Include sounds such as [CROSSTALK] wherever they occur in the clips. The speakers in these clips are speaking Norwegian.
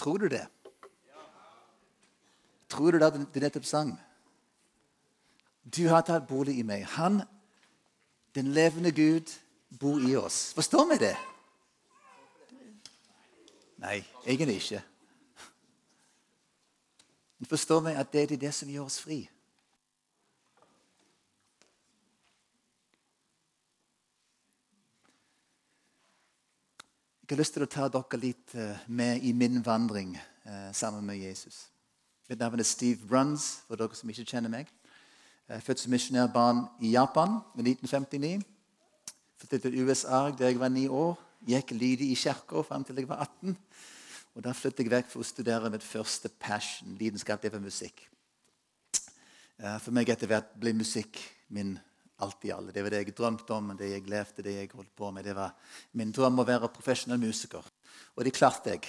Tror du det? Tror du det du nettopp sang? Du har tatt bolig i meg. Han, den levende Gud, bor i oss. Forstår vi det? Nei, egentlig ikke. Men forstår vi at det er det som gjør oss fri? Jeg har lyst til å ta dere litt eh, med i min vandring eh, sammen med Jesus. Mitt navn er Steve Bruns, for dere som ikke kjenner meg. Jeg er født som misjonærbarn i Japan i 1959. Flyttet til USA da jeg var ni år. Gikk lydig i kirka fram til jeg var 18. Og Da flyttet jeg vekk for å studere mitt første passion, lidenskap, det var musikk. Eh, for meg etter hvert ble musikk min alt i alle. Det var det jeg drømte om, det jeg levde, det jeg holdt på med. Det var min drøm å være profesjonell musiker. Og det klarte jeg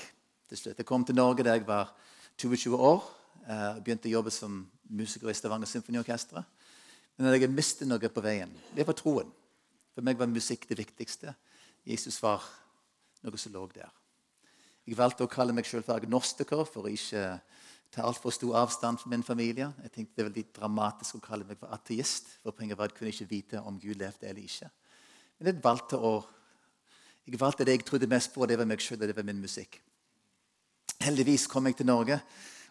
til slutt. Jeg kom til Norge da jeg var 22 år. Jeg og begynte å jobbe som musiker i Stavanger Symfoniorkester. Men jeg mistet noe på veien. Det var troen. For meg var musikk det viktigste. Jesus var noe som lå der. Jeg valgte å kalle meg selv for agnostiker for å ikke ta altfor stor avstand fra min familie. Jeg tenkte Det var litt dramatisk å kalle meg for ateist. for poenget var at Jeg kunne ikke vite om Gud levde eller ikke. Men jeg valgte, å, jeg valgte det jeg trodde mest på, det var meg selv og det var min musikk. Heldigvis kom jeg til Norge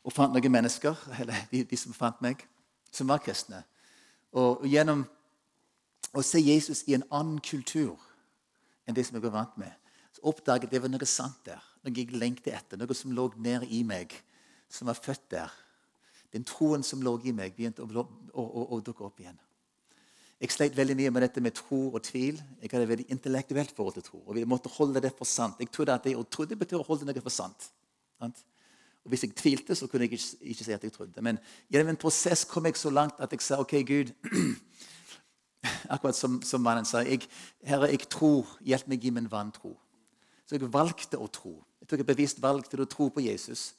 og fant noen mennesker, eller de, de som fant meg, som var kristne. Og, og gjennom å se Jesus i en annen kultur enn det som jeg var vant med, så oppdaget jeg det var noe sant der. Noe jeg lengtet etter, noe som lå nede i meg som var født der. Den troen som lå i meg, begynte å, å, å, å dukke opp igjen. Jeg sleit veldig mye med dette med tro og tvil. Jeg hadde veldig intellektuelt forhold til tro. og vi måtte holde det for sant. Jeg trodde at det å trodde betyr å holde noe for sant. Og Hvis jeg tvilte, så kunne jeg ikke, ikke si at jeg trodde. Men gjennom en prosess kom jeg så langt at jeg sa OK, Gud [CLEARS THROAT] Akkurat som, som mannen sa. Jeg, Herre, jeg tror. Hjelp meg i min vantro. Så jeg valgte å tro. Jeg tok et bevisst valg til å tro på Jesus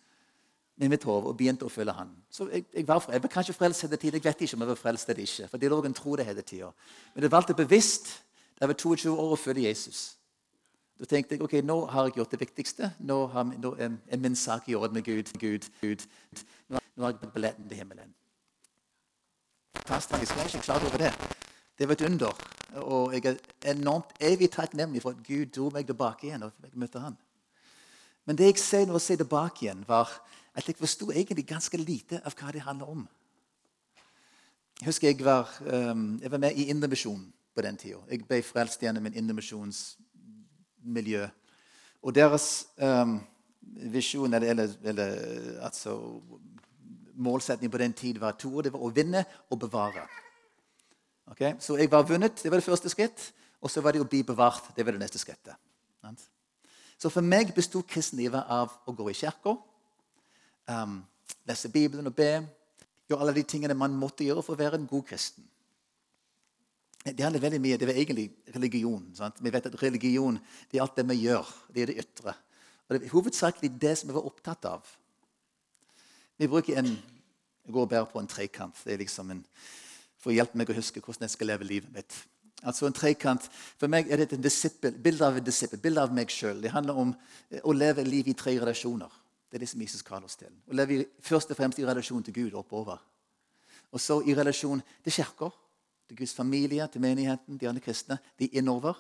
med mitt hode og begynte å følge han. Så jeg, jeg, var, jeg var kanskje frelst hele tiden. Jeg vet ikke om jeg var frelst eller ikke. for det lå en tro det hele tiden. Men jeg valgte bevisst da jeg var 22 år å følge Jesus. Da tenkte jeg ok, nå har jeg gjort det viktigste. Nå, har, nå er min sak i orden med Gud. Gud, Gud. Nå, har jeg billetten til himmelen. Fantastisk. Jeg er ikke klar over det. Det var et under. Og jeg er enormt evig takknemlig for at Gud dro meg tilbake igjen. og jeg møtte han. Men det jeg ser når jeg ser tilbake igjen, var at jeg forsto egentlig ganske lite av hva det handler om. Jeg husker jeg var, um, jeg var med i Indremisjonen på den tida. Jeg ble frelst gjennom en indremisjonsmiljø. Og deres um, visjon, eller, eller, eller altså, målsetning på den tid var to. Det var å vinne og bevare. Okay? Så jeg var vunnet, det var det første skritt. Og så var det å bli bevart. Det var det neste skrittet. Så for meg besto kristenlivet av å gå i kirka um, lese Bibelen og be. Gjøre alle de tingene man måtte gjøre for å være en god kristen. Det handler veldig mye, det er egentlig religion. Sant? Vi vet at religion det er alt det vi gjør. Det er det ytre. Og Det er hovedsakelig det som vi var opptatt av. Vi bruker en Jeg går og bærer på en trekant. Det er liksom en, for å hjelpe meg å huske hvordan jeg skal leve livet mitt. Altså en trekant, For meg er det et bilde av en disippel, bilde av meg sjøl. Det handler om å leve liv i tre relasjoner. Det er det som Jesus kaller oss til. Å lever først og fremst i relasjon til Gud oppover. Og så i relasjon til kirker, til Guds familie, til menigheten, de andre kristne. De innover.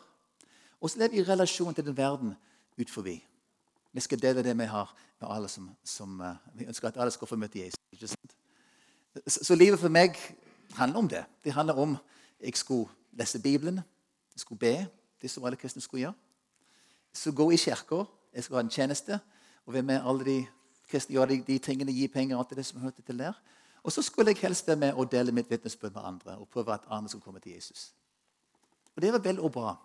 Og så lever vi i relasjon til den verden ut forbi. Vi skal dele det vi har med alle som, som uh, Vi ønsker at alle skal få møte Jesus. ikke Så, så, livet for meg handler om det. Det handler om jeg skulle lese Bibelen, jeg skulle be. Det som alle kristne skulle gjøre. Så gå i kirka. Jeg skal ha en tjeneste og være med alle de kristne, gjøre de, de tingene, gi penger og alt det som hørte til der. Og så skulle jeg helst være med og dele mitt vitnesbyrd med andre og prøve at andre skulle komme til Jesus. Og det var vel og bra.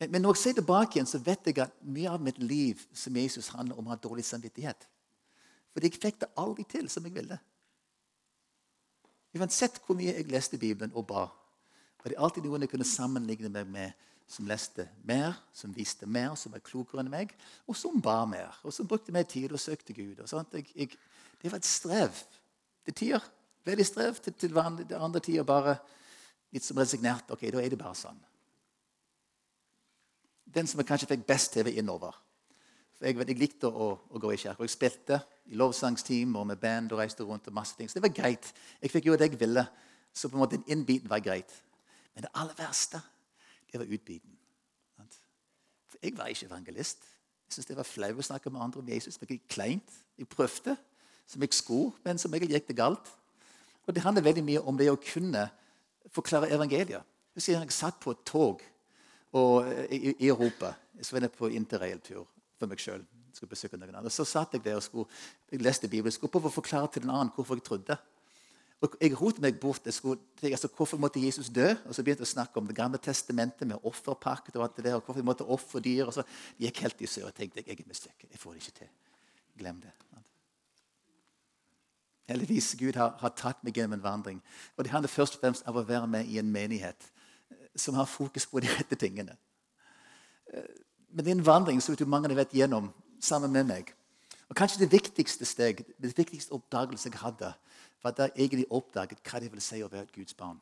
Men, men, når jeg ser tilbake igjen, så vet jeg at mye av mitt liv som Jesus handler om har dårlig samvittighet. Fordi jeg fikk det aldri til som jeg ville. Uansett hvor mye jeg leste Bibelen og ba, var det alltid noen jeg kunne sammenligne meg med som leste mer, som visste mer, som var klokere enn meg, og som ba mer. Og som brukte mer tid og søkte Gud. Og jeg, jeg, det var et strev til tider. Veldig strev til, til det andre tider bare litt som resignert. Ok, da er det bare sånn. Den som jeg kanskje fikk best TV innover. For jeg, jeg likte å, å gå i kirke. Jeg spilte i lovsangsteam og med band og reiste rundt. og masse ting. Så det var greit. Jeg fikk gjøre det jeg ville. Så på en måte innbiten var greit. Men det aller verste, det var utbiten. For jeg var ikke evangelist. Jeg syntes det var flaut å snakke med andre om Jesus. Det var kleint. Jeg prøvde som jeg skulle, men som regel gikk det galt. Og Det handler veldig mye om det å kunne forklare evangeliet. Jeg husker jeg satt på et tog og, i, i Europa. Så var jeg på interrail-tur for meg sjøl. Så satt jeg der og skulle, jeg leste Bibelen. Jeg skulle prøve å forklare til en annen hvorfor jeg trodde. Og jeg rotet meg bort. Jeg skulle, altså, hvorfor måtte Jesus dø? Og så begynte jeg å snakke om Det gamle testamentet med offerpakt og alt det der, og hvorfor jeg måtte ofre dyr. og så gikk helt i sør og tenkte jeg, jeg er mislykket. Jeg får det ikke til. Glem det. Heldigvis Gud har, har tatt meg gjennom en vandring. Og Det handler først og fremst av å være med i en menighet eh, som har fokus på de rette tingene. Eh, men det er en vandring som mange har vært gjennom sammen med meg. Og Kanskje det viktigste steg, det viktigste oppdagelse jeg hadde, var at jeg egentlig oppdaget hva det vil si å være Guds barn.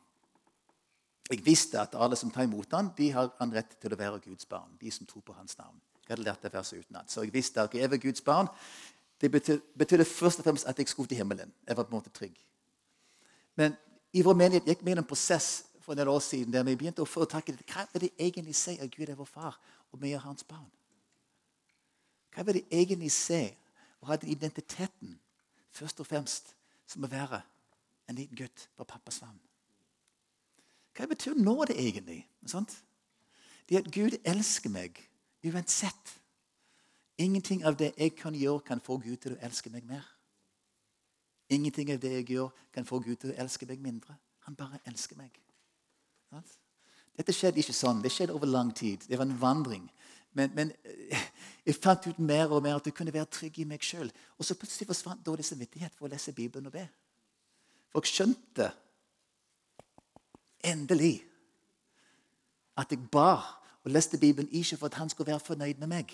Jeg visste at alle som tar imot ham, de har en rett til å være Guds barn. De som tror på hans navn. Jeg hadde lært det verset utenat. Så jeg visste at jeg var Guds barn. Det betydde først og fremst at jeg skulle til himmelen. Jeg var på en måte trygg. Men i vår menighet gikk vi en prosess for en del år siden der vi begynte å få tak i hva vil det egentlig si at Gud er vår far, og vi er hans barn. Hva vil det egentlig si å ha den identiteten først og fremst som å være en liten gutt på pappas favn? Hva betyr nå det egentlig? Sant? Det at Gud elsker meg uansett. Ingenting av det jeg kan gjøre, kan få Gud til å elske meg mer. Ingenting av det jeg gjør, kan få Gud til å elske meg mindre. Han bare elsker meg. Dette skjedde ikke sånn. Det skjedde over lang tid. Det var en vandring. Men, men eh, jeg fant ut mer og mer at jeg kunne være trygg i meg sjøl. Og så plutselig forsvant dårlig samvittighet for å lese Bibelen og be. For jeg skjønte endelig at jeg bar og leste Bibelen ikke for at han skulle være fornøyd med meg.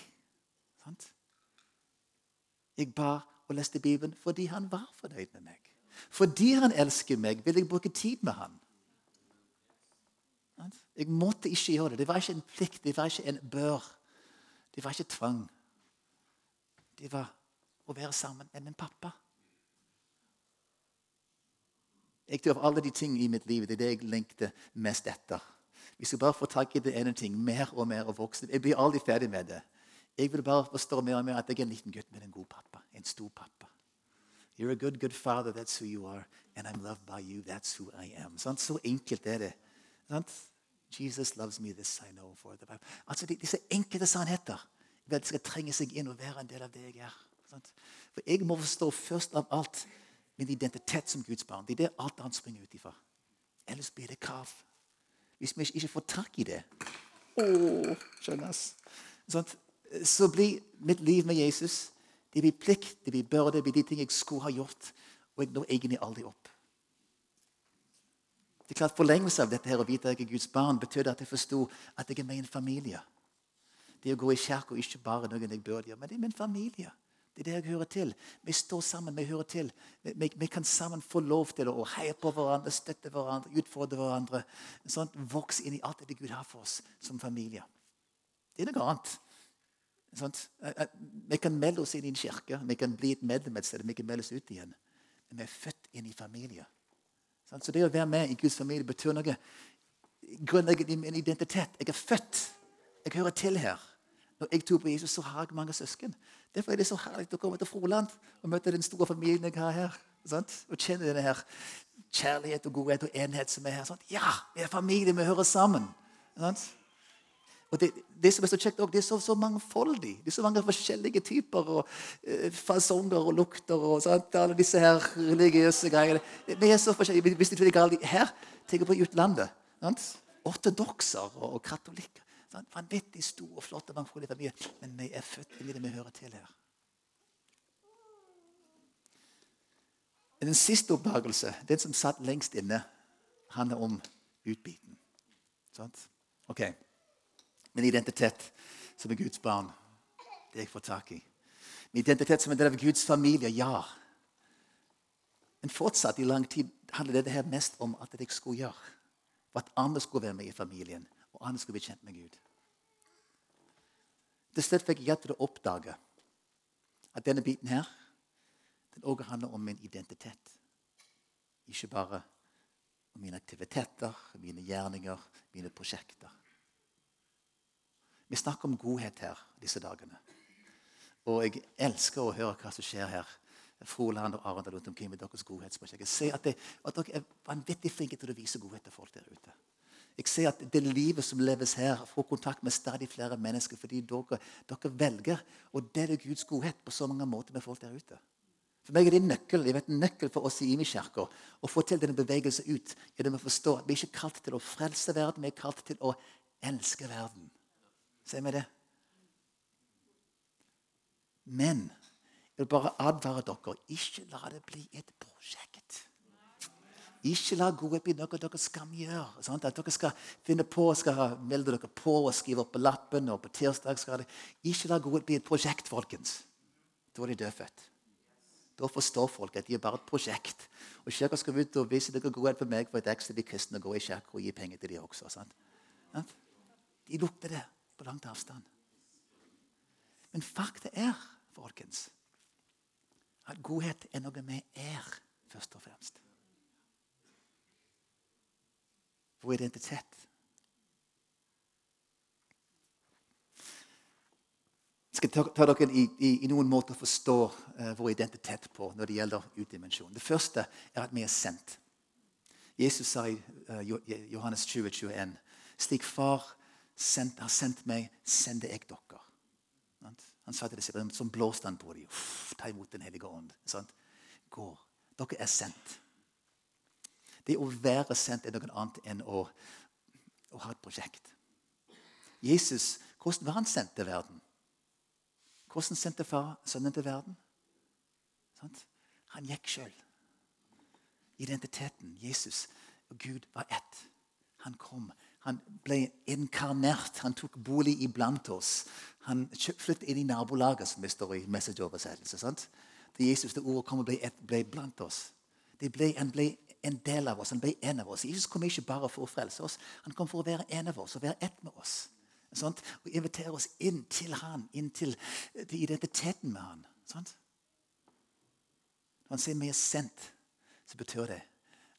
Jeg ba og leste Bibelen fordi han var fornøyd med meg. Fordi han elsker meg, vil jeg bruke tid med han. Jeg måtte ikke gjøre det. Det var ikke en plikt, det var ikke en bør. Det var ikke tvang. Det var å være sammen med min pappa. Jeg tror Av alle de ting i mitt liv det er det jeg lengter mest etter. Vi skal bare få tak i det ene ting, mer og mer og vokse. Jeg blir aldri ferdig med det. Jeg vil bare forstå mer og mer at jeg er en liten gutt med en god pappa. En stor pappa. You're a good, good father. That's who you are. And I'm loved by you. That's who I am. Sånn, så enkelt er det. Sånn? Jesus loves me, this I know for the Bible. Altså, Disse enkelte sannheter at skal trenge seg inn og være en del av det jeg er. Sant? For Jeg må forstå først av alt min identitet som Guds barn. Det er det alt annet springer ut ifra. Ellers blir det krav. Hvis vi ikke får tak i det oh, skjønnes. Så blir mitt liv med Jesus det blir plikt, det blir byrde, det blir de ting jeg skulle ha gjort. Og jeg når egentlig aldri opp. Det er klart Forlengelse av dette her, å vite at jeg er Guds barn, betydde at jeg forsto at jeg er med i en familie. Det å gå i kirke er ikke bare noe jeg burde gjøre, men det er min familie. Det er det jeg hører til. Vi står sammen, vi hører til. Vi, vi, vi kan sammen få lov til å heie på hverandre, støtte hverandre, utfordre hverandre. Sånn, Vokse inn i alt det Gud har for oss som familie. Det er noe annet vi kan melde oss inn i en kirke, vi kan bli et medlem et sted, vi kan melde oss ut igjen. Men vi er født inn i familie. Så det å være med i Guds familie betyr noe grunnleggende i min identitet. Jeg er født. Jeg hører til her. Når jeg tror på Jesus, så har jeg mange søsken. Derfor er det så herlig å komme til Froland og møte den store familien jeg har her. Sant? Og kjenne denne her kjærlighet og godhet og enhet som er her. Sant? Ja, vi er familie, vi hører sammen. Sant? Og det, det, som er så kjekt også, det er så, så mangfoldig. Det er så mange forskjellige typer og eh, fasonger og lukter. og sant? Alle disse her religiøse greiene. Vi er så forskjellige. Hvis ikke galt her tenker på utlandet. Sant? Ortodokser og, og katolikker. Vanvittig stor og flott og mangfoldig. Men vi er født inn i det vi hører til her. Den siste oppdagelse, den som satt lengst inne, handler om utbiten. Sant? Ok. Min identitet som er Guds barn, det jeg får tak i. Min identitet som en del av Guds familie, ja. Men fortsatt i lang tid handler dette her mest om at jeg skulle gjøre. For at andre skulle være med i familien, og andre skulle bli kjent med Gud. Til slutt fikk jeg hjelp til å oppdage at denne biten her den også handler om min identitet. Ikke bare om mine aktiviteter, mine gjerninger, mine prosjekter. Vi snakker om godhet her disse dagene. Og jeg elsker å høre hva som skjer her. Froland og Arendal rundt omkring med deres godhetsprosjekt. Jeg ser at, det, at dere er vanvittig flinke til å vise godhet til folk der ute. Jeg ser at det livet som leves her, får kontakt med stadig flere mennesker fordi dere, dere velger å dele Guds godhet på så mange måter med folk der ute. For meg er det en nøkkel jeg vet, en nøkkel for oss i Imi-kirka å få til denne bevegelsen ut. gjennom å forstå at Vi er ikke kalt til å frelse verden, vi er kalt til å elske verden. Ser vi det? Men jeg vil bare advare dere ikke la det bli et prosjekt. Ikke la godhet bli noe dere skal gjøre. At dere skal finne på, skal melde dere på og skrive opp på lappen. og på tirsdag skal det. Ikke la godhet bli et prosjekt, folkens. Da er de dødfødt. Da forstår folk at de er bare et prosjekt. Og Kirka skal ut og vise dere godhet for meg for et ekstra de kristne og gå i kirka og gi penger til de også. Sant? De lukter det på langt avstand. Men fakta er, folkens, at godhet er noe vi er, først og fremst. Vår identitet. Jeg skal ta, dere i, i, i, noen måter forstå uh, vår identitet på når det gjelder utdimensjon. Det første er at vi er sendt. Jesus sa i uh, Johannes 20, 21, Slik Far sendt, har sendt meg, sender jeg dere. Han sa til disiplene, som blåste han på dem. Ta imot Den hellige ånd. Sant? Går. Dere er sendt. Det å være sendt er noe annet enn å, å ha et prosjekt. Jesus, hvordan var han sendt til verden? Hvordan sendte far sønnen til verden? Sant? Han gikk sjøl. Identiteten, Jesus og Gud, var ett. Han kom. Han ble inkarnert. Han tok bolig iblant oss. Han flyttet inn i nabolaget, som det står i messageoversettelse. Det Jesus, det ordet kom og ble, ble blant oss. Ble, han ble en del av oss. Han ble en av oss. Jesus kom ikke bare for å frelse oss. Han kom for å være en av oss og være ett med oss. Sant? Og invitere oss inn til han, inn til, til identiteten med han. Sant? Når han sier vi er sendt, så betyr det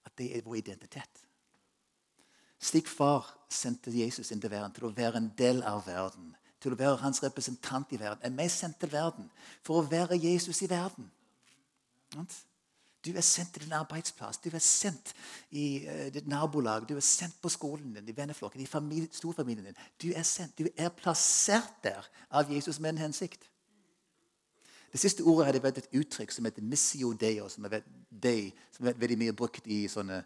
at det er vår identitet. Slik far sendte Jesus inn til verden til å være en del av verden, til å være hans representant i verden, er vi sendt til verden for å være Jesus i verden. Du er sendt til din arbeidsplass, du er sendt i uh, ditt nabolag, du er sendt på skolen din, i venneflokken, i familie, storfamilien din. Du er sendt, du er plassert der av Jesus med en hensikt. Det siste ordet hadde vært et uttrykk som heter 'missio deo', som er, veldig mye brukt i sånne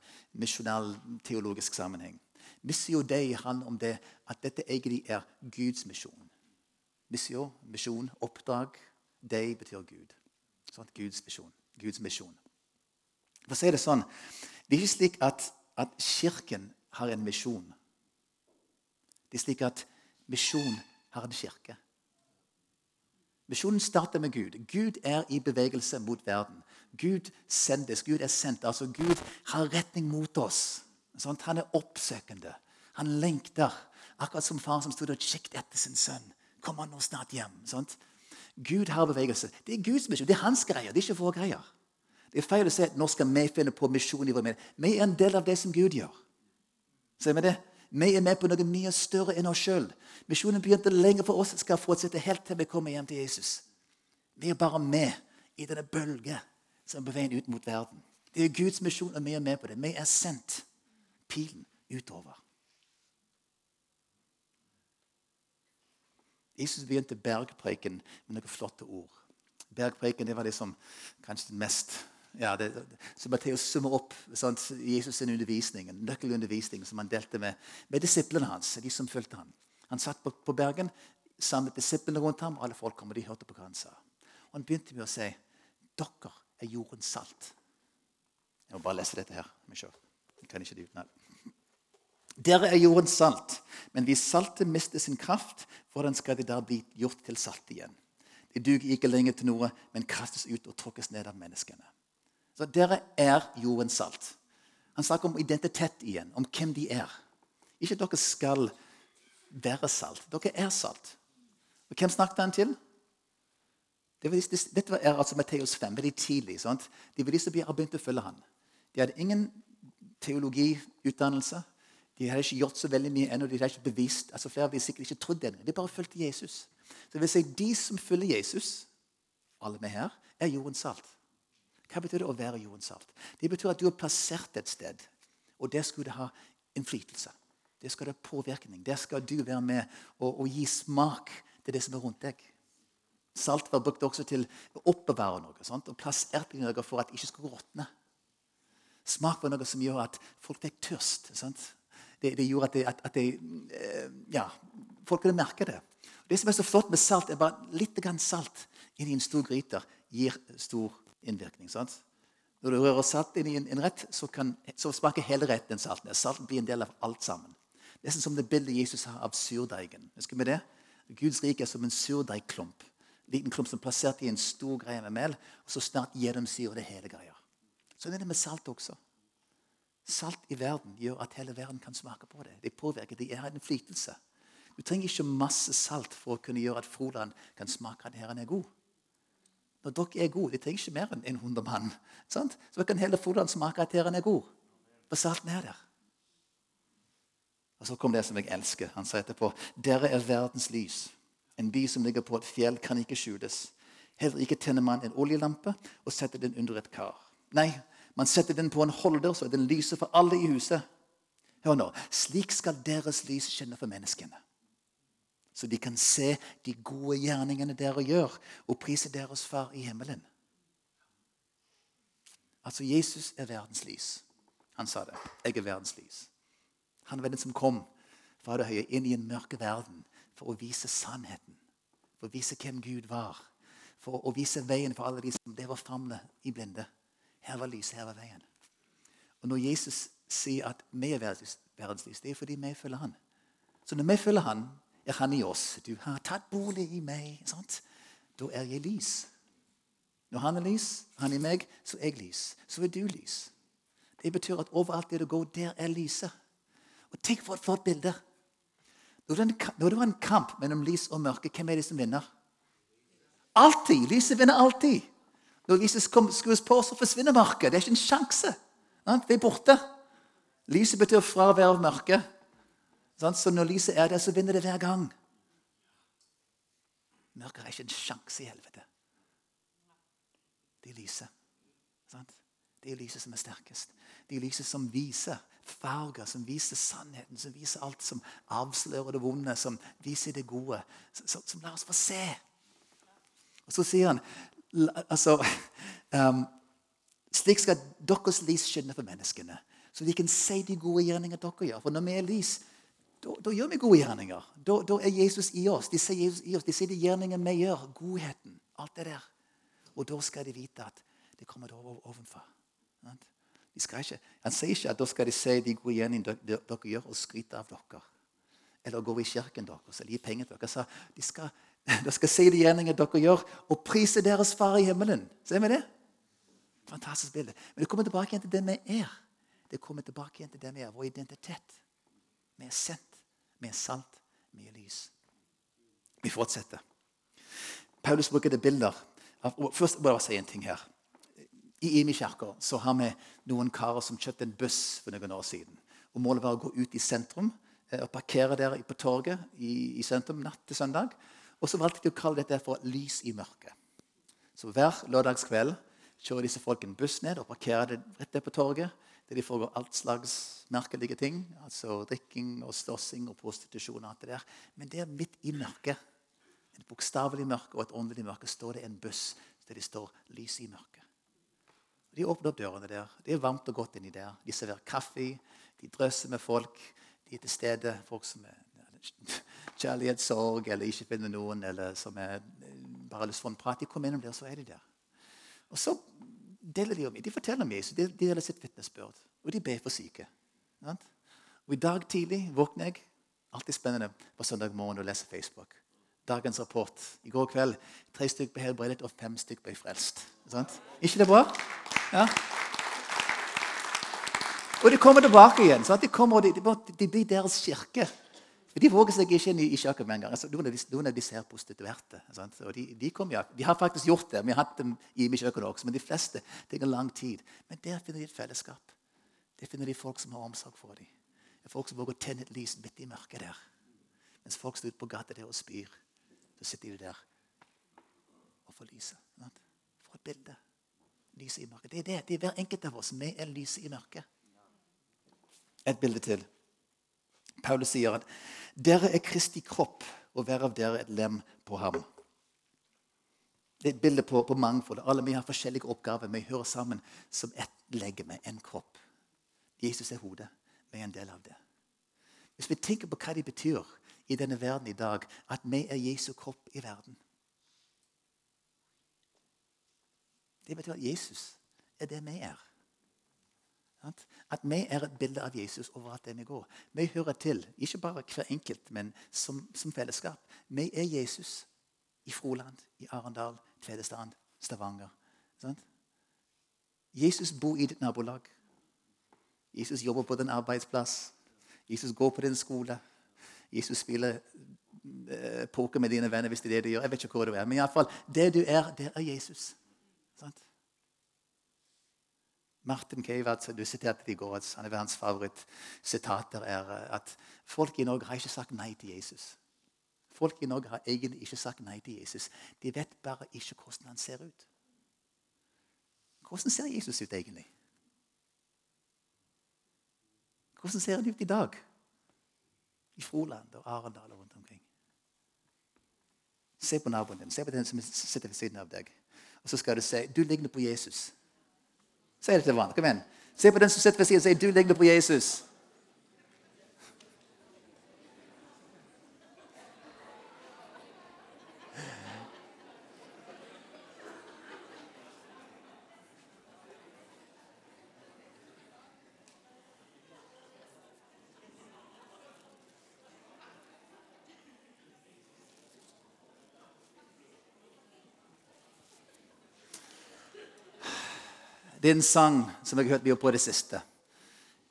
Missio dei handler om det at dette egentlig er Guds misjon. Missio, misjon, oppdrag. Dei betyr Gud. Sånn, Guds misjon. Guds misjon. For å si det sånn, det er ikke slik at, at Kirken har en misjon. Det er slik at misjon har en kirke. Misjonen starter med Gud. Gud er i bevegelse mot verden. Gud sendes. Gud er sendt. Altså Gud har retning mot oss. Sånn, han er oppsøkende. Han lengter. Akkurat som far som stod og kikket etter sin sønn. Kommer han nå snart hjem? Sånn. Gud har bevegelse. Det er Guds misjon. Det er hans greier. Det er ikke våre greier. Det er feil å si at nå skal vi finne på misjon i vår menighet. Vi er en del av det som Gud gjør. Ser vi det? Vi er med på noe mye større enn oss sjøl. Misjonen begynte lenge for oss, skal fortsette helt til vi kommer hjem til Jesus. Vi er bare med i denne bølge som er veien ut mot verden. Det er Guds misjon, og vi er med på det. Vi er sendt pilen utover. Jesus begynte bergpreken med noen flotte ord. Bergpreken det var liksom kanskje den mest ja, det, så Matteus summer opp sant, Jesus' sin undervisning, en nøkkelundervisning som han delte med, med disiplene hans. de som fulgte ham. Han satt på, på Bergen samlet disiplene rundt ham. Alle folk kom, og de hørte på hva han sa. Og Han begynte med å si dere er jordens salt. Jeg må bare lese dette her. Jeg kan ikke det utenat. Dere er jordens salt, men hvis saltet mister sin kraft, hvordan skal det da bli gjort til salt igjen? Det duger ikke lenger til noe, men kastes ut og tråkkes ned av menneskene. Så Dere er jordens salt. Han snakker om identitet igjen, om hvem de er. Ikke dere skal være salt. Dere er salt. Og Hvem snakket han til? Det var, det, dette er altså Matteus 5, veldig tidlig. sant? De var de som begynte å følge han. De hadde ingen teologiutdannelse. De hadde ikke gjort så veldig mye ennå. De hadde ikke bevist, altså Flere hadde sikkert ikke trodd det. De bare fulgte Jesus. Så det vil si, De som følger Jesus, alle vi her, er jordens salt. Hva betyr det å være jordens salt? Det betyr at du er plassert et sted, og der skulle det ha innflytelse. Der skal det ha påvirkning. Der skal du være med og, og gi smak til det som er rundt deg. Salt var brukt også til å oppbevare noe sant? og plasserte noe for at det ikke skulle råtne. Smak var noe som gjør at folk fikk tørst. Det, det, gjorde at, det, at, at det, eh, ja, folk kunne merke det. Det som er så flott med salt, er bare litt salt inn i en stor gryte gir stor innvirkning. Sant? Når du rører salt inn i en, en rett, så, kan, så, smaker hele retten salten. Salten blir en del av alt sammen. Det er som det bildet Jesus har av surdeigen. Husker vi det? Guds rike er som en surdeigklump. Liten klump som er plassert i en stor greie med mel, og så snart gjennomsyrer det hele greia. Sånn er det med salt også. Salt i verden gjør at hele verden kan smake på det. Det påvirker, det er en flytelse. Du trenger ikke masse salt for å kunne gjøre at Froland kan smake at Herren er god. Når dere er gode, De trenger ikke mer enn 100 mann. Så kan hele Froland smake at Herren er god. For salten er der. Og Så kom det som jeg elsker. Han sa etterpå Dere er verdens lys. En by som ligger på et fjell, kan ikke skjules. Heller ikke tenner man en oljelampe og setter den under et kar. Nei, man setter den på en holder, så den lyser for alle i huset. Hør nå. Slik skal deres lys skinne for menneskene så de kan se de gode gjerningene dere gjør, og prise deres far i himmelen. Altså, Jesus er verdens lys. Han sa det. Jeg er verdens lys. Han var den som kom fra det høye inn i en mørke verden for å vise sannheten. For å vise hvem Gud var. For å vise veien for alle de som lever famle i blinde. Her var lyset, her var veien. Og Når Jesus sier at vi er verdens lys, det er fordi vi følger han. Så når vi følger han, er han i oss. Du har tatt bolig i meg. Sant? Da er jeg lys. Når han er lys, han er meg, så er jeg lys. Så er du lys. Det betyr at overalt der du går, der er lyset. Og Tenk for et flott bilde. Når det var en kamp mellom lys og mørke, hvem er det som vinner? Alltid! Lyset vinner alltid. Når lyset skrus på, så forsvinner mørket. Det er ikke en sjanse. Det er borte. Lyset betyr fravær av mørke. Så når lyset er der, så vinner det hver gang. Mørket har ikke en sjanse i helvete. Det er lyset. Det er lyset som er sterkest. Det er lyset som viser farger, som viser sannheten, som viser alt som avslører det vonde, som viser det gode. Som, som lar oss få se. Og så sier han altså, [LAUGHS] um, Slik skal deres lys skinne for menneskene, så de kan se de gode gjerningene dere gjør. For når vi er lys, da, gjør vi gode gjerninger. Da, er Jesus i oss. De ser Jesus i oss. De ser de gjerningene vi gjør. Godheten. Alt det der. Og da skal de vite at det kommer ovenfra. Ikke, han sier ikke at da skal de se de gode gjerningene dere gjør, og skryte av dere. Eller gå i kirken deres eller gi penger til dere. Så de skal, de skal se de gjerninger dere gjør, og prise deres far i himmelen. Ser vi det? Fantastisk bilde. Men det kommer tilbake igjen til det vi er. Det kommer tilbake igjen til det vi er, vår identitet. Vi er sendt med salt, med lys. Vi fortsetter. Paulus bruker det bilder. Først må jeg si en ting her. I Imi kirke har vi noen karer som kjøpte en buss for noen år siden. Og Målet var å gå ut i sentrum eh, og parkere der på torget i, i sentrum natt til søndag. Og så valgte de å kalle dette for lys i mørket. Så hver lørdagskveld kjører disse folk en buss ned og parkerer det rett der på torget der de foregår alt slags merkelige ting. Altså drikking og slåssing og prostitusjon. og alt det der. Men der midt i mørket, et bokstavelig mørke og et åndelig mørke, står det en buss der de står 'lys i mørket'. De åpner opp dørene der. Det er varmt og godt inni der. De serverer kaffe. De drøser med folk. De er til stede. Folk som er kjærlighetssorg eller ikke finner noen, eller som er bare har lyst få en prat. De kommer innom der, så er de der. Og så deler de om De forteller om Jesus. De deler sitt vitnesbyrd. Og de ber for syke. Og I dag tidlig våkner jeg. Alltid spennende på søndag morgen å lese Facebook. Dagens rapport. I går kveld tre stykker ble helbredet, og fem stykker ble frelst. Sant? Ikke det bra? Ja. Og de kommer tilbake igjen. Sant? De, kommer, de, de, de blir deres kirke. De våger seg ikke inn i, i kjøkkenet med en gang. Altså, noen, av de, noen, av de, ser prostituerte. De, de, ja, de, har faktisk gjort det. Vi har hatt dem i kjøkkenet også, men de fleste det går lang tid. Men der finner de et fellesskap. Der finner de folk som har omsorg for dem. Det er folk som våger å tenne et lys midt i mørket der. Mens folk står ute på gata der og spyr. Så sitter de der og får lyset. Får et bilde. Lyset i mørket. Det er det. Det er hver enkelt av oss. Vi er lyset i mørket. Et bilde til. Paulus sier at dere er Kristi kropp, og hver av dere et lem på ham. Det er et bilde på, på mangfold. Alle vi har forskjellige oppgaver. Vi hører sammen som ett legeme, en kropp. Jesus er hodet. Vi er en del av det. Hvis vi tenker på hva det betyr i denne verden i dag, at vi er Jesu kropp i verden Det betyr at Jesus er det vi er. At vi er et bilde av Jesus overalt der vi går. Vi hører til, ikke bare hver enkelt, men som, som fellesskap. Vi er Jesus i Froland, i Arendal, Tvedestrand, Stavanger. Sant? Jesus bor i ditt nabolag. Jesus jobber på din arbeidsplass. Jesus går på din skole. Jesus spiller eh, poker med dine venner hvis det er det du gjør. Jeg vet ikke hvor du er, Men iallfall, det du er, det er Jesus. Sant? Martin Keivat, du siterte i går, at han er hans favorittsitater er eh, at folk i Norge har ikke sagt nei til Jesus. Folk i Norge har egentlig ikke sagt nei til Jesus. De vet bare ikke hvordan han ser ut. Hvordan ser Jesus ut egentlig? Hvordan ser han ut i dag? I Froland og Arendal og rundt omkring. Se på naboen din. Se på den som sitter ved siden av deg. Og så skal du si du ligner på Jesus. Si det til hverandre. Kom igjen. Se på den som sitter ved siden og sier du ligner på Jesus. Det er en sang som jeg har hørt mye på det siste.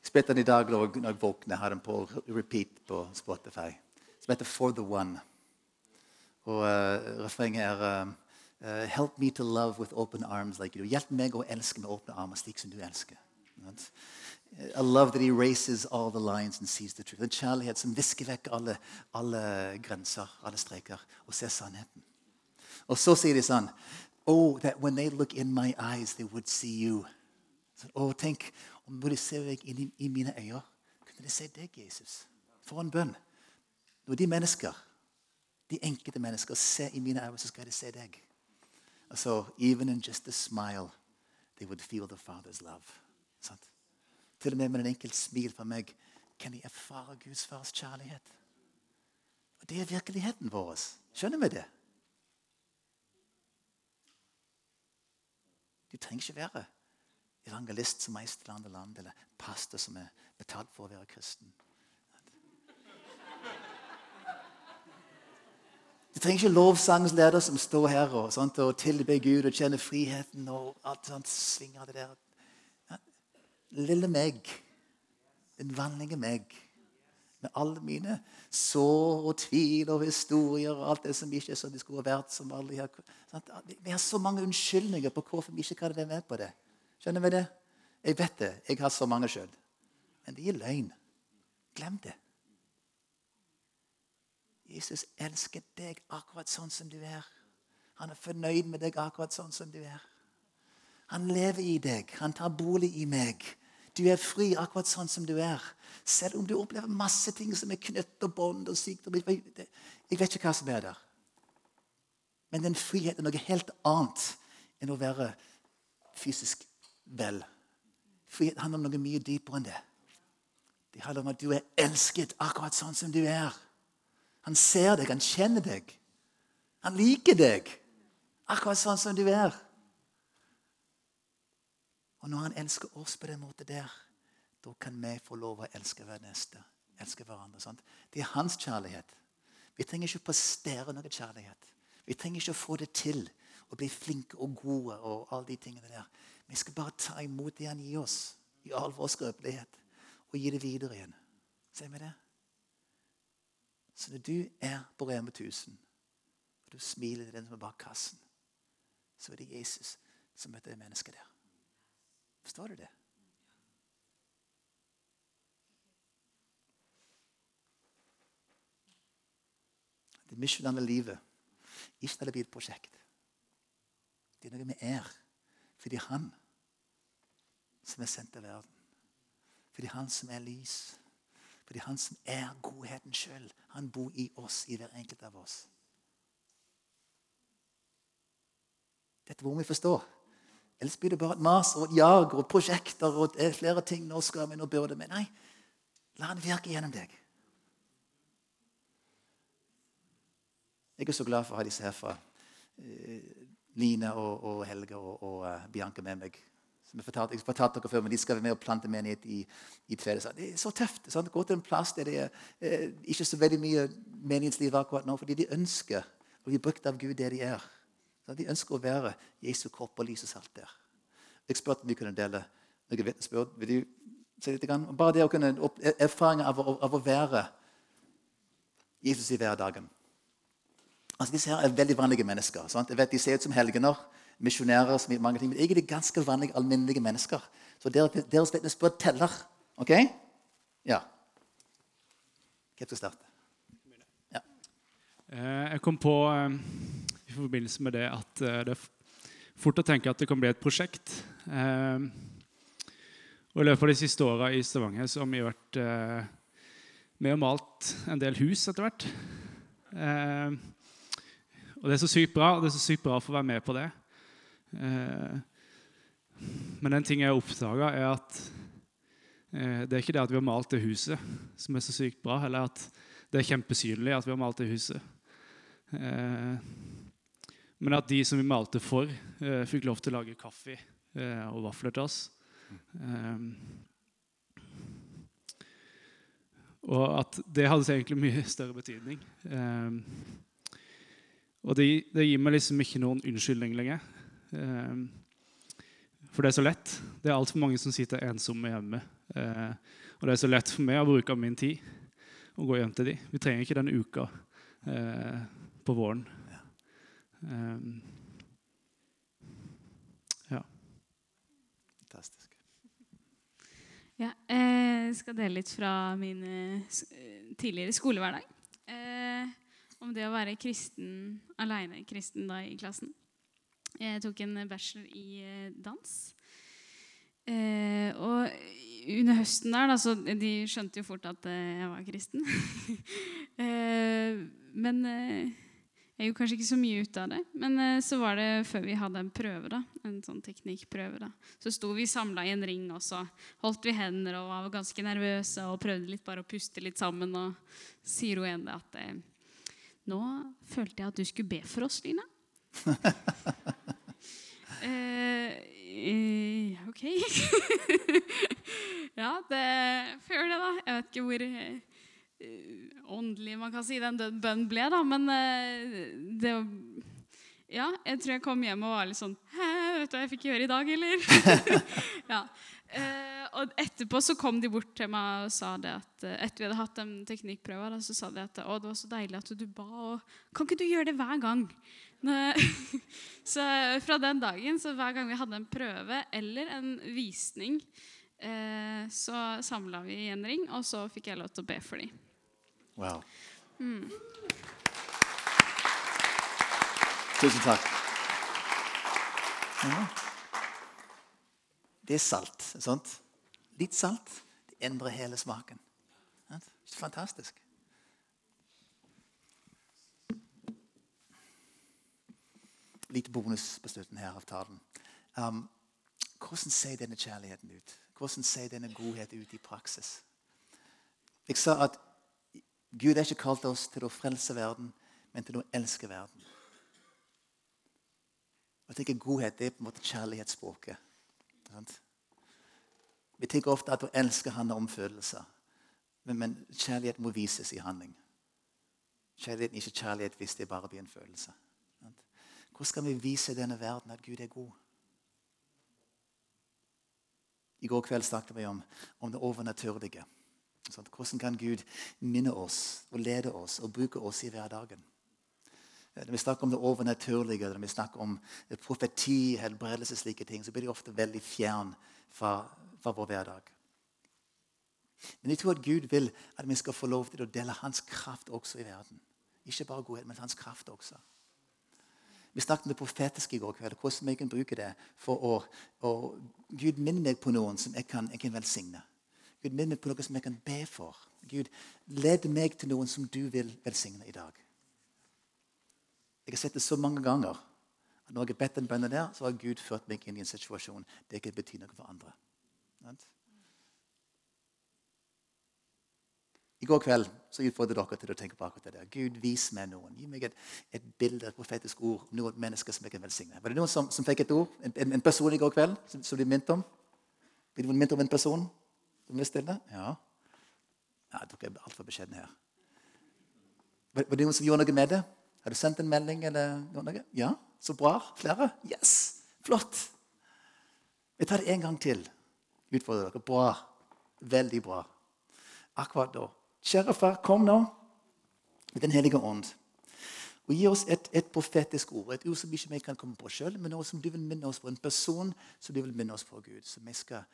Jeg spilte den i dag når jeg våkner. Har den på repeat på Spotify. Som heter For the One. Og uh, refrenget er uh, Help me to love with open arms like you. Hjelp meg å elske med åpne armer slik som du elsker. A love that erases all the lines and sees the truth. En kjærlighet som visker vekk alle, alle grenser, alle streker, og ser sannheten. Og så sier de sånn Oh, that when they look in my eyes, they would see you. Så, oh, tenk om de ser deg inn i, i, mine øyne, kunne de se deg, Jesus. For en bønn. Når de mennesker, de enkelte mennesker, ser i mine øyne, så skal de se deg. Altså, even in just a smile, they would feel the Father's love. Sant? Til og med med en enkelt smil fra meg kan de erfare Guds fars kjærlighet. Og Det er virkeligheten vår. Skjønner vi det? Du trenger ikke være evangelist som reiser til andre land, eller pastor som er betalt for å være kristen. Du trenger ikke lovsangsleder som står her og, sånt, og tilber Gud og kjenner friheten og alt sånt. svinger det der. Lille meg, den vanlige meg, med alle mine sår og tvil og historier og alt det som ikke er som de skulle vært. som alle her. Vi har så mange unnskyldninger på hvorfor vi ikke kan være med på det. Skjønner vi det? Jeg vet det. Jeg har så mange sjøl. Men det er løgn. Glem det. Jesus elsker deg akkurat sånn som du er. Han er fornøyd med deg akkurat sånn som du er. Han lever i deg. Han tar bolig i meg. Du er fri akkurat sånn som du er. Selv om du opplever masse ting som er knytt og bånd og sykdom. Jeg vet ikke hva som er der. Men den friheten er noe helt annet enn å være fysisk vel. Frihet handler om noe mye dypere enn det. Det handler om at du er elsket akkurat sånn som du er. Han ser deg, han kjenner deg. Han liker deg akkurat sånn som du er. Og når han elsker oss på den måten der, da kan vi få lov å elske hver neste. Elske hverandre. Sant? Det er hans kjærlighet. Vi trenger ikke å prestere noe kjærlighet. Vi trenger ikke å få det til og bli flinke og gode. og alle de tingene der. Vi skal bare ta imot det han gir oss, i all vår skrøpelighet, og gi det videre igjen. Ser vi det? Så når du er på Rema 1000, og du smiler til den som er bak kassen, så er det Jesus som møter det mennesket der. Forstår du det? Det misjonale livet ikke når det blir et prosjekt. Det er noe vi er fordi Han som er sendt til verden. Fordi Han som er lys. Fordi Han som er godheten sjøl. Han bor i oss, i hver enkelt av oss. Dette må vi forstå. Ellers blir det bare et mas og et jag og prosjekter og flere ting. Nå skal vi, nå burde vi. Nei, la Han virke gjennom deg. Jeg er så glad for å ha disse her fra eh, Line og, og Helge og, og uh, Bianca med meg. Som jeg fortalte, jeg fortalte dere før, men De skal være med og plante menighet i, i Tvedestrand. Det er så tøft. Sant? Gå til en plass der det er eh, ikke så veldig mye menighetsliv akkurat nå, fordi de ønsker å bli brukt av Gud der de er. De ønsker å være Jesu kropp og lys og salt der. Jeg spurte om vi kunne dele noen vitnesbyrd. Vil du si litt? Bare det å kunne opp, erfaringer av, av, å være Jesus i hverdagen. Altså, disse her er veldig vanlige mennesker. Sant? Jeg vet De ser ut som helgener, misjonærer som mange ting, men egentlig ganske vanlige, alminnelige mennesker. Så deres, deres vitnesbyrd teller. Ok? Ja. Hvem skal starte? Ja. Eh, jeg kom på eh, i forbindelse med det at eh, det er fort å tenke at det kan bli et prosjekt. Og I løpet av de siste åra i Stavanger så har vi vært med og malt en del hus etter hvert. Og det er så sykt bra, og det er så sykt bra å få være med på det. Eh, men en ting jeg har oppdaga, er at eh, det er ikke det at vi har malt det huset som er så sykt bra, eller at det er kjempesynlig at vi har malt det huset. Men at de som vi malte for, eh, fikk lov til å lage kaffe eh, og vafler til oss. Um, og at det hadde egentlig mye større betydning. Um, og det, det, gir meg liksom ikke noen unnskyldning lenger. Um, for det er så lett. Det er altfor mange som sitter ensomme hjemme. Uh, og det er så lett for meg å bruke min tid og gå hjem til dem. Vi trenger ikke den uka uh, på våren. Ja. Eh. Fantastisk. Ja, jeg skal dele litt fra min eh, tidligere skolehverdag. Eh, om det å være kristen aleine kristen da i klassen. Jeg tok en bachelor i eh, dans. Eh, og under høsten der, da, så De skjønte jo fort at eh, jeg var kristen. [LAUGHS] eh, men eh, jeg gjorde kanskje ikke så mye ut av det. Men eh, så var det før vi hadde en prøve, da, en sånn teknikkprøve. da. Så sto vi samla i en ring, og så holdt vi hender og var ganske nervøse og prøvde litt bare å puste litt sammen. Og sier hun ene at nå følte jeg at du skulle be for oss, Lina. [LAUGHS] eh, ok. [LAUGHS] ja, det Før det, da. Jeg vet ikke hvor eh, åndelig man kan si den bønnen ble, da. Men eh, det Ja, jeg tror jeg kom hjem og var litt sånn Hæ, vet du hva jeg fikk gjøre i dag, eller? [LAUGHS] ja. Eh, og etterpå så kom de bort til meg og sa det at eh, etter vi hadde hatt en teknikkprøve, da, så sa de at å, det var så deilig at du ba. og Kan ikke du gjøre det hver gang? [LAUGHS] så fra den dagen, så hver gang vi hadde en prøve eller en visning, eh, så samla vi i en ring, og så fikk jeg lov til å be for dem. Wow. Mm. Tusen takk. Ja. Det er salt. Sant? Litt salt det endrer hele smaken. Ikke Fantastisk. Litt bonus på slutten her av talen. Um, hvordan ser denne kjærligheten ut? Hvordan ser denne godheten ut i praksis? Jeg sa at Gud har ikke kalt oss til å frelse verden, men til å elske verden. Jeg tenker Godhet det er på en måte kjærlighetsspråket. Vi tenker ofte at å elske handler om følelser. Men, men, kjærlighet må vises i handling. Kjærlighet er ikke kjærlighet hvis det bare blir en følelse. Hvordan skal vi vise denne verden at Gud er god? I går kveld snakket vi om, om det overnaturlige. Sånn, hvordan kan Gud minne oss og lede oss og bruke oss i hverdagen? Når vi snakker om det overnaturlige, når vi snakker om profeti, helbredelse, slike ting, så blir de ofte veldig fjern fra, fra vår hverdag. Men jeg tror at Gud vil at vi skal få lov til å dele hans kraft også i verden. Ikke bare godhet, men hans kraft også. Vi snakket om det profetiske i går kveld. Hvordan vi kan bruke det for å, å Gud minner meg på noen som jeg kan, jeg kan velsigne. Gud minn meg på noe som jeg kan be for. Gud, led meg til noen som du vil velsigne i dag. Jeg har sett det så mange ganger. at Når jeg har bedt en bønnen der, så har Gud ført meg inn i en situasjon det ikke betyr noe for andre. I går kveld så utfordret dere til å tenke på akkurat det. der. Gud, vis meg noen. Gi meg et, et bilde, et profetisk ord, noen mennesker som jeg kan velsigne. Var det noen som, som fikk et ord? En, en, en, person i går kveld som, som de minnet om? Blir du minnet om en person som ble stille? Ja. Nei, dere er altfor beskjedne her. Var, det noen som gjorde noe med det? Har du sendt en melding? eller noe? Ja, så bra. Flere? Yes! Flott. Vi tar det en gang til. Utfordrer dere. Bra. Veldig bra. Akkurat da Kjære far, kom nå med Den hellige ånd. Og gi oss et, et, profetisk ord, et ord som ikke vi kan komme på sjøl, men noe som du vil minne oss på, en person som du vil minne oss på, Gud, som vi skal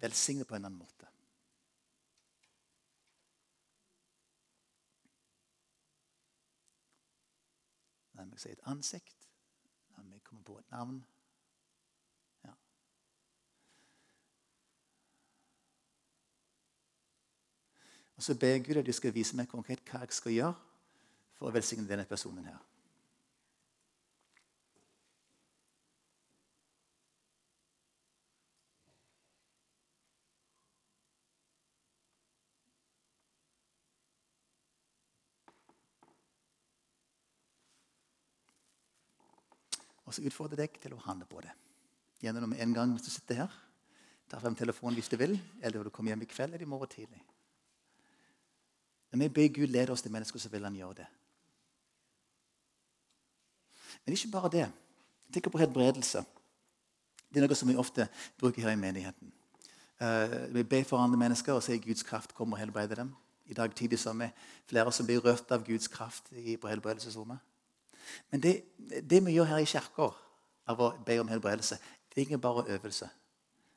velsigne på en annen måte. La meg si et ansikt. La meg komme på et navn. Og så ber jeg Gud at du skal vise meg konkret hva jeg skal gjøre for å velsigne denne personen her. Og så utfordrer jeg deg til å handle på det. Gjennom en gang hvis du sitter her. Ta frem telefonen hvis du vil, eller når du kommer hjem i kveld eller i morgen tidlig. Når vi ber Gud lede oss til mennesker, så vil han gjøre det. Men ikke bare det. Tenker på helbredelse. Det er noe som vi ofte bruker her i menigheten. Uh, vi ber for andre mennesker og sier Guds kraft kommer og helbreder dem. I dag tidlig så er flere som blir rørt av Guds kraft i, på helbredelsesrommet. Men det, det, vi gjør her i kirka, av å be om helbredelse, det er ikke bare øvelse.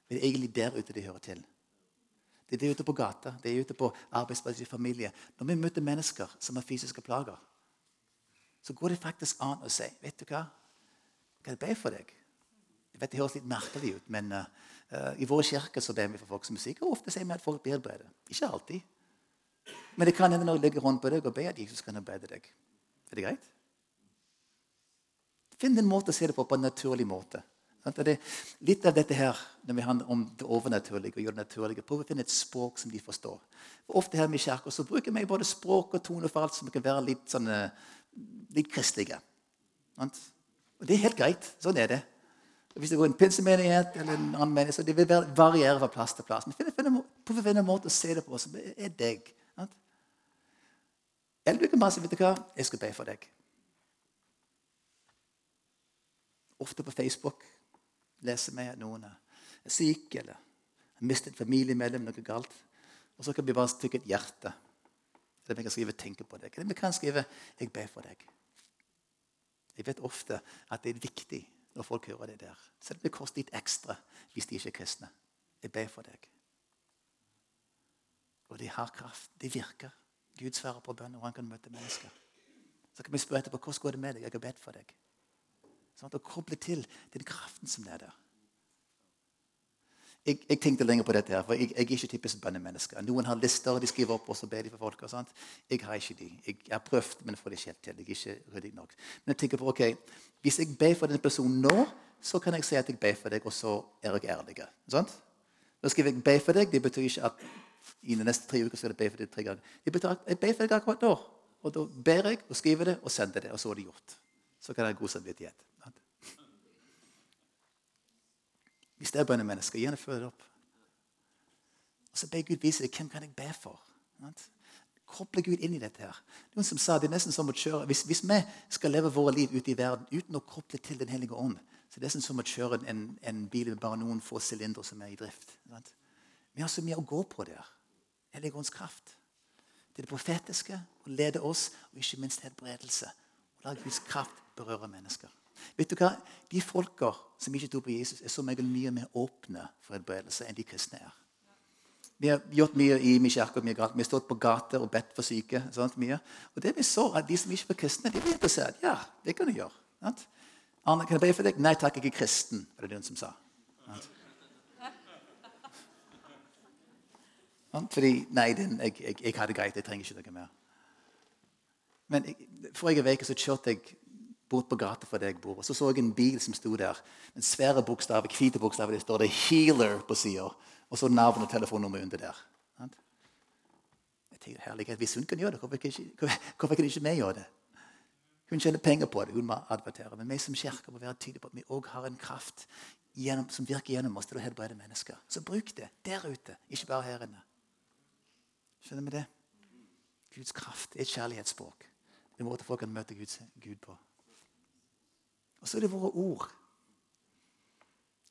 Det er egentlig der ute de hører til. Det er ute på gata, det er ute på arbeidsplass i familie. Når vi møter mennesker som har fysiske plager, så går det faktisk an å si vet du hva? Kan jeg be for deg? Jeg vet Det høres litt merkelig ut, men uh, i vår kirke så ber vi for folk som er syke. Og ofte sier vi at folk blir helbredet. Ikke alltid. Men det kan hende når jeg legger hånd på deg og ber at Jesus kan helbrede deg. Er det greit? Finn en måte å se det på på en naturlig måte. Litt av dette her når vi handler om det overnaturlige. og gjør det naturlige, Prøv å finne et språk som de forstår. For ofte her i kirka så bruker vi både språk og tone for alt som kan være litt, sånn, litt kristelige. Og Det er helt greit. Sånn er det. Hvis det går en pinsemenighet eller en annen menighet, så det vil variere fra plass til plass. Men prøv å finne en måte å se det på som er deg. Eller du kan bare si vet du hva, jeg skal be for deg. Ofte på Facebook leser vi at noen er syk eller har mistet et familiemedlem, noe galt. Og så kan vi bare stikke et hjerte. Eller vi kan skrive 'tenke på deg'. Eller vi kan skrive 'jeg ber for deg'. Jeg vet ofte at det er viktig når folk hører det der. Selv om det koster litt ekstra hvis de ikke er kristne. Jeg ber for deg. Og de har kraft. De virker. Gud svarer på bønner, og han kan møte mennesker. Så kan vi spørre etterpå hvordan går det med deg. Jeg har bedt for deg. Sånn, å koble til den kraften som er der. Jeg, jeg, tenkte lenger på dette, her, for jeg, jeg er ikke typisk bønnemenneske. Noen har lister, de skriver opp og så ber de for folk. og sånt. Jeg har ikke de. Jeg, har prøvd, men får det ikke helt til. Jeg er ikke ryddig nok. Men jeg tenker på, ok, Hvis jeg ber for denne personen nå, så kan jeg si at jeg ber for deg, og så er jeg ærlig. Sånn? Nå skriver jeg 'be for deg'. Det betyr ikke at i de neste tre uker skal jeg be for deg tre ganger. Det betyr at jeg ber for deg akkurat nå. Og da ber jeg og skriver det og sender det, og så er det gjort. Så kan jeg ha god samvittighet. Hvis det er bønnemennesker, gjerne før det opp. Og så ber Gud vise deg hvem kan jeg be for. Koble Gud inn i dette. her. Noen som sa det er nesten som å kjøre, hvis, hvis, vi skal leve våre liv ute i verden uten å koble til Den hellige ånd, så det er nesten som å kjøre en, en bil med bare noen få sylindere som er i drift. Sant? Vi har så mye å gå på der. Helligåndens kraft. Det er det profetiske, å lede oss, og ikke minst helbredelse. Og La Guds kraft berøre mennesker. Vet du hva? De folka som ikke tror på Jesus, er så mye mer åpne for helbredelse enn de kristne er. Vi har gjort mye i min kirke. Vi har stått på gater og bedt for syke. Sånt, mye. Og det vi så, at De som ikke var kristne, de ble interessert. Ja, det kan du gjøre. Sant? Arne, kan jeg be for deg? Nei takk, jeg er kristen, var det den som sa. Sant? Fordi Nei, den, jeg, jeg, jeg, har det greit. Jeg trenger ikke noe mer. Men jeg, forrige så kjørte jeg bort på gata for der jeg bor. Og så så jeg en bil som sto der. En svære bokstav, hvite bokstaver. Det står det 'Healer' på sida. Og så navn og telefonnummer under der. Jeg tenker, herlighet, Hvis hun kan gjøre det, hvorfor kan ikke, ikke vi gjøre det? Hun tjener penger på det. hun må advertere. Men vi som kirke må være tydelige på at vi òg har en kraft gjennom, som virker gjennom oss til å helbrede mennesker. Så bruk det der ute, ikke bare her inne. Skjønner vi det? Guds kraft er et kjærlighetsspråk. Det er en måte folk kan møte Gud, Gud på. Og så er det våre ord.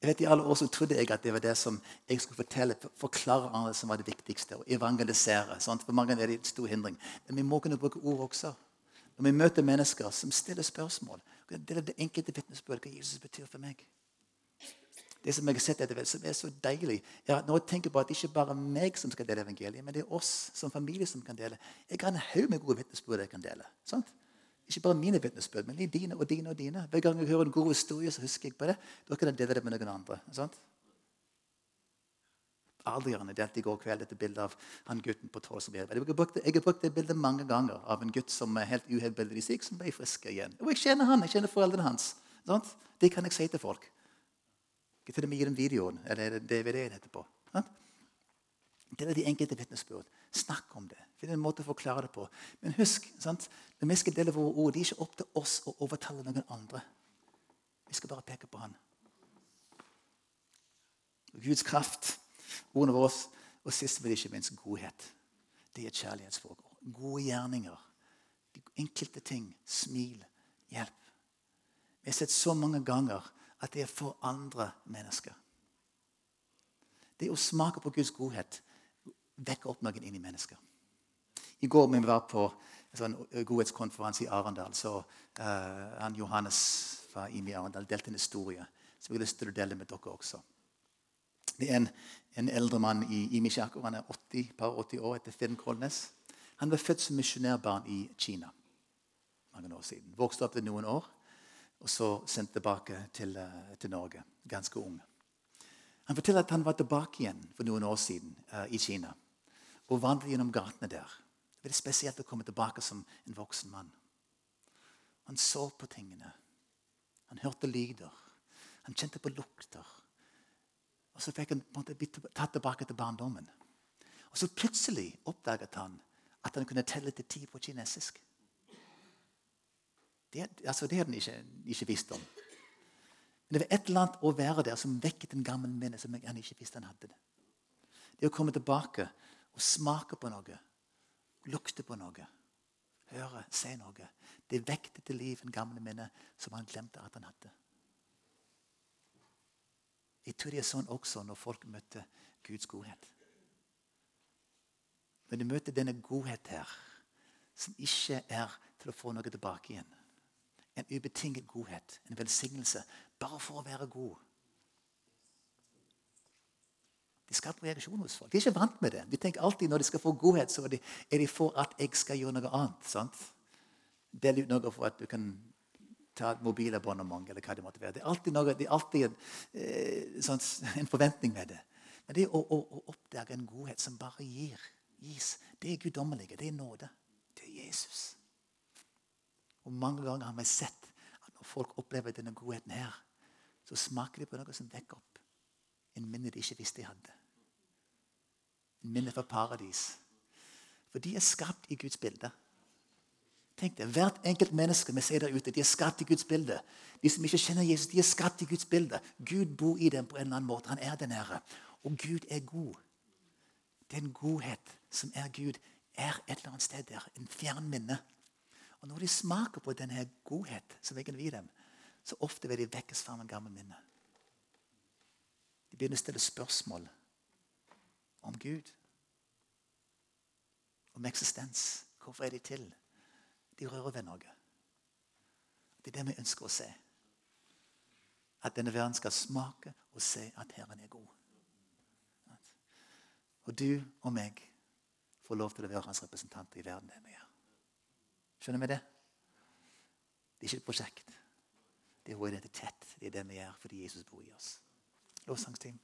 Jeg vet I alle år så trodde jeg at det var det som jeg skulle fortelle, forklare andre som var det viktigste. Å evangelisere. Sant? For mange er det en stor hindring. Men vi må kunne bruke ord også. Når vi møter mennesker som stiller spørsmål, det er det enkelte vitnesbyrd hva Jesus betyr for meg. Det som jeg har sett etter, som er så deilig, er at jeg tenker på at det ikke bare er meg som skal dele evangeliet, men det er oss som familie som kan dele. Jeg har en haug med gode vitnesbyrd jeg kan dele. Sant? Ikke bare mine vitnesbyrd, men dine og dine og dine. Hver gang jeg hører en god historie, så husker jeg på det. Da kan jeg dele det med noen andre. Sant? Adrian delte i går kveld dette bildet av han gutten på tolv Jeg har brukt, jeg har brukt det bildet mange ganger av en gutt som er helt uhelbredelig syk, som ble frisk igjen. Og jeg kjenner han, jeg kjenner foreldrene hans. Sant? Det kan jeg si til folk. Jeg kan til og med gi dem videoen eller DVD-en etterpå. Sant? Det er de enkelte vitnesbyrd. Snakk om det. Finn en måte å forklare det på. Men husk, sant? når vi skal dele våre ord, det er ikke opp til oss å overtale noen andre. Vi skal bare peke på Han. Guds kraft, ordene våre, og sist, men ikke minst, godhet. Det er et kjærlighetsspråk. Gode gjerninger. De enkelte ting. Smil. Hjelp. Vi har sett så mange ganger at det er for andre mennesker. Det å smake på Guds godhet vekker opp noen inn i mennesker. I går vi var på en sånn godhetskonferanse i Arendal. så uh, han Johannes fra IMI Arendal delte en historie som jeg har lyst til å dele med dere også. Det er en, en eldre mann i IMI kirke. Han er 80, par 80 år etter Finn Kolnes. Han var født som misjonærbarn i Kina mange år siden. Vokste opp til noen år, og så sendt tilbake til, uh, til Norge. Ganske ung. Han forteller at han var tilbake igjen for noen år siden uh, i Kina og vandret gjennom gatene der. Det er spesielt å komme tilbake som en voksen mann. Han så på tingene. Han hørte lyder. Han kjente på lukter. Og Så fikk han på en måte blitt tatt tilbake til barndommen. Og Så plutselig oppdaget han at han kunne telle til ti på kinesisk. Det, altså, det hadde han ikke, ikke visst om. Men det var et eller annet å være der som vekket en gammel minne som han ikke visste han hadde. det. Å komme tilbake og smake på noe, lukte på noe, høre, se noe. Det vekket til liv en gamle minne som han glemte at han hadde. Jeg tror det er sånn også når folk møter Guds godhet. Når de møter denne godhet her, som ikke er til å få noe tilbake igjen en ubetinget godhet, en velsignelse, bare for å være god. De skaper reaksjon hos folk. De er ikke vant med det. De tenker alltid Når de skal få godhet, så er de, for at jeg skal gjøre noe annet. sant? Del ut noe for at du kan ta et mobilabonnement, eller hva det måtte være. Det er alltid, noe, det er alltid en, eh, sånn, en, forventning med det. Men det å, å, å, oppdage en godhet som bare gir, gis, det er guddommelige. Det er nåde. Det er Jesus. Og Mange ganger har vi sett at når folk opplever denne godheten her, så smaker de på noe som vekker opp en minne de ikke visste de hadde. En minne fra paradis. For de er skapt i Guds bilde. Tenk det, Hvert enkelt menneske vi ser der ute, de er skapt i Guds bilde. De som ikke kjenner Jesus, de er skapt i Guds bilde. Gud bor i dem på en eller annen måte. Han er den nære. Og Gud er god. Den godhet som er Gud, er et eller annet sted der. En fjern minne. Og når de smaker på denne godhet som ligger i dem, så ofte vil de vekkes fram en gammel minne. De begynner å stille spørsmål om Gud. om eksistens. Hvorfor er de til? De rører ved noe. Det er det vi ønsker å se. At denne verden skal smake og se at Herren er god. Og du og meg får lov til å være hans representanter i verden. det vi gjør. Skjønner vi det? Det er ikke et prosjekt. Det er vår identitet. Det er det vi gjør fordi Jesus bor i oss. Lovsangsteam.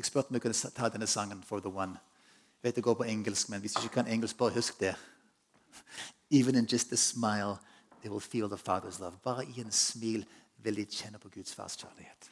Jeg spurte om jeg kunne ta denne sangen For the One. Jeg vet det går på engelsk, men hvis du ikke kan engelsk, bare husk det. Even in just a smile, they will feel the Father's love. Bare i en smil vil de kjenne på Guds fars kjærlighet.